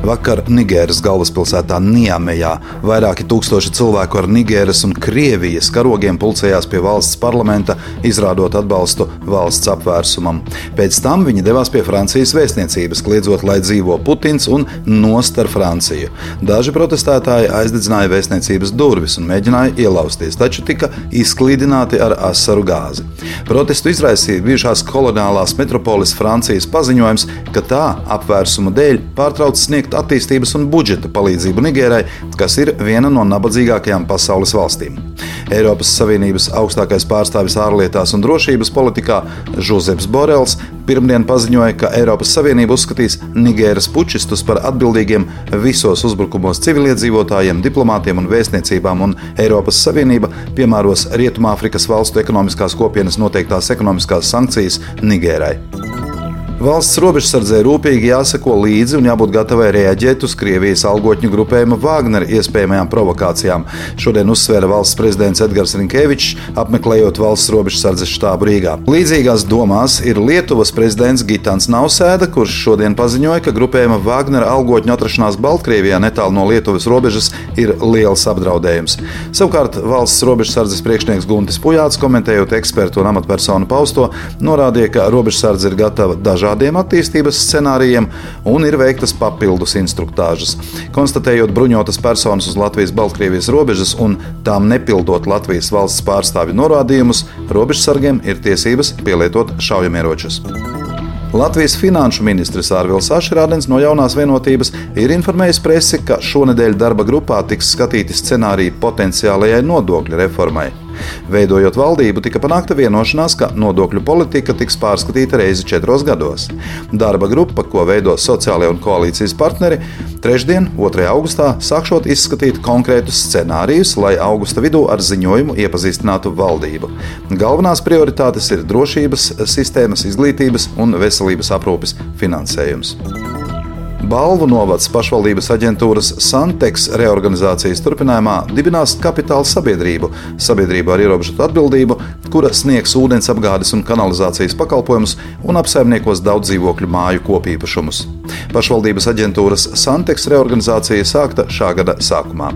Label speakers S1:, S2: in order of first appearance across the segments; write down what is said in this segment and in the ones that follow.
S1: Vakar Nigēras galvaspilsētā Niamejā vairāki tūkstoši cilvēku ar Nigēras un Krievijas karogiem pulcējās pie valsts parlamenta, izrādot atbalstu valsts apvērsumam. Pēc tam viņi devās pie Francijas vēstniecības, kliedzot, lai dzīvo Putins un nost ar Franciju. Daži protestētāji aizdedzināja vēstniecības durvis un mēģināja ielausties, taču tika izklīdināti ar asaru gāzi. Protestu izraisīja bijušās koloniālās metropoles Francijas paziņojums, ka tā apvērsuma dēļ pārtrauc sniegt sniegt attīstības un budžeta palīdzību Nigērai, kas ir viena no nabadzīgākajām pasaules valstīm. Eiropas Savienības augstākais pārstāvis ārlietās un drošības politikā Žuzeps Borels pirmdien paziņoja, ka Eiropas Savienība uzskatīs Nigēras pučistus par atbildīgiem visos uzbrukumos civiliedzīvotājiem, diplomātiem un vēstniecībām, un Eiropas Savienība piemēros Rietumāfrikas valstu ekonomiskās kopienas noteiktās ekonomiskās sankcijas Nigērai. Valsts robežsardzē rūpīgi jāseko līdzi un jābūt gatavai reaģēt uz Krievijas algotņu grupējuma Wagner iespējamajām provokācijām. Šodien uzsvēra valsts prezidents Edgars Rinkevičs, apmeklējot valsts robežsardzes štābu Rīgā. Līdzīgās domās ir Lietuvas prezidents Gitāns Nausēda, kurš šodien paziņoja, ka grupējuma Wagner algotņu atrašanās Baltkrievijā netālu no Lietuvas robežas ir liels apdraudējums. Savukārt valsts robežsardzes priekšnieks Guntis Pujāts, komentējot ekspertu un amatpersonu pausto, norādīja, ka robežsardze ir gatava dažādiem dažādiem attīstības scenārijiem un ir veiktas papildus instruktāžas. Konstatējot bruņotas personas uz Latvijas-Baltkrievijas robežas un tām nepildot Latvijas valsts pārstāvju norādījumus, robežsargiem ir tiesības pielietot šaujamieročus. Latvijas finanšu ministrs Ārvils Ašrādens no jaunās vienotības ir informējis presi, ka šonadēļ darba grupā tiks skatīti scenāriji potenciālajai nodokļu reformai. Veidojot valdību, tika panākta vienošanās, ka nodokļu politika tiks pārskatīta reizi četros gados. Darba grupa, ko veido sociālajie un koalīcijas partneri, trešdien, 2. augustā, sākšot izskatīt konkrētus scenārijus, lai augusta vidū ar ziņojumu iepazīstinātu valdību. Galvenās prioritātes ir drošības sistēmas, izglītības un veselības aprūpes finansējums. Balvu novads pašvaldības aģentūras Santex reorganizācijas turpinājumā dibinās kapitāla sabiedrību, sabiedrību ar ierobežotu atbildību, kura sniegs ūdens apgādes un kanalizācijas pakalpojumus un apsaimniekos daudz dzīvokļu māju kopīpašumus. Pašvaldības aģentūras Santex reorganizācija sākta šā gada sākumā.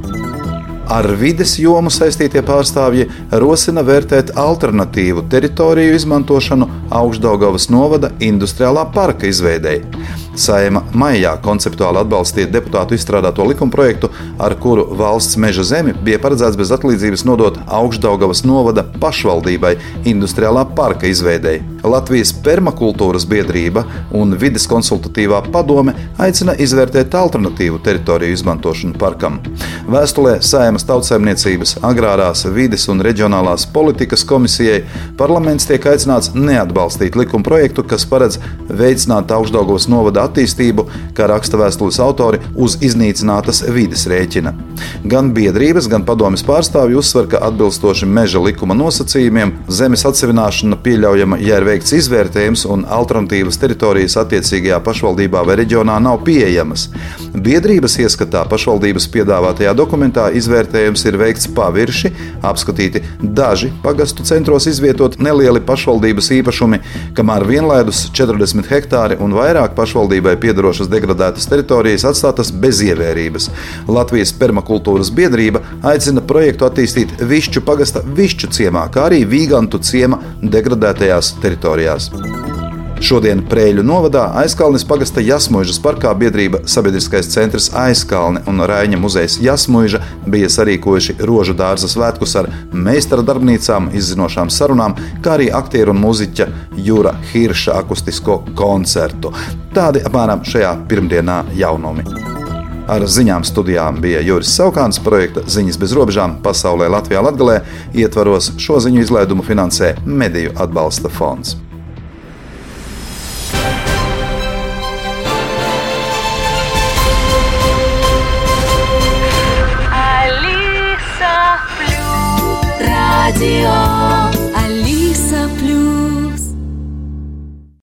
S1: Ar vides jomu saistītie pārstāvji rosina vērtēt alternatīvu teritoriju izmantošanu Augstdaugavas novada industriālā parka izveidēji. Saima maijā konceptuāli atbalstīja deputātu izstrādāto likumprojektu, ar kuru valsts meža zemi bija paredzēts bez atlīdzības nodot Augstdaugavas novada pašvaldībai industriālā parka izveidēji. Latvijas permakultūras biedrība un vides konsultatīvā padome aicina izvērtēt alternatīvu teritoriju izmantošanu parkam. Vēstulē Saimas tautsēmniecības, agrārās, vides un reģionālās politikas komisijai parlaments tiek aicināts neatbalstīt likumprojektu, kas paredz veicināt Augstdaugavas novada attīstību, kā raksta vēstules autori, uz iznīcinātas vides rēķina. Gan biedrības, gan padomjas pārstāvji uzsver, ka atbilstoši meža likuma nosacījumiem zemes atsevināšana pieļaujama, ja ir veikts izvērtējums un alternatīvas teritorijas attiecīgajā pašvaldībā vai reģionā nav pieejamas. Biedrības ieskatā pašvaldības piedāvātajā dokumentā izvērtējums ir veikts pavirši, apskatīti daži pagastu centros izvietot nelieli pašvaldības īpašumi, kamēr vienlaidus 40 hektāri un vairāk pašvaldībai piedarošas degradētas teritorijas atstātas bez ievērības. Latvijas permakultūras biedrība aicina projektu attīstīt Višķu pagasta Višķu ciemā, kā arī Vīgantu ciema degradētajās teritorijās. Šodien Prēļu novadā aizkalnis pagasta Jasmuižas parkā biedrība Sabiedriskais centrs Aizkalne un Raņa muzejs Jasmuiža bija sarīkojuši rožu dārza svētkus ar meistara darbnīcām, izzinošām sarunām, kā arī aktieru un mūziķa Jūra Hirša akustisko koncertu. Tādi apmēram šajā pirmdienā jaunumi. Ar ziņām studijām bija Juris Saukāns, projekta Ziņas bez robežām pasaulē Latvijā Latgalē. Ietvaros šo ziņu izlaidumu finansē Mediju atbalsta fonds.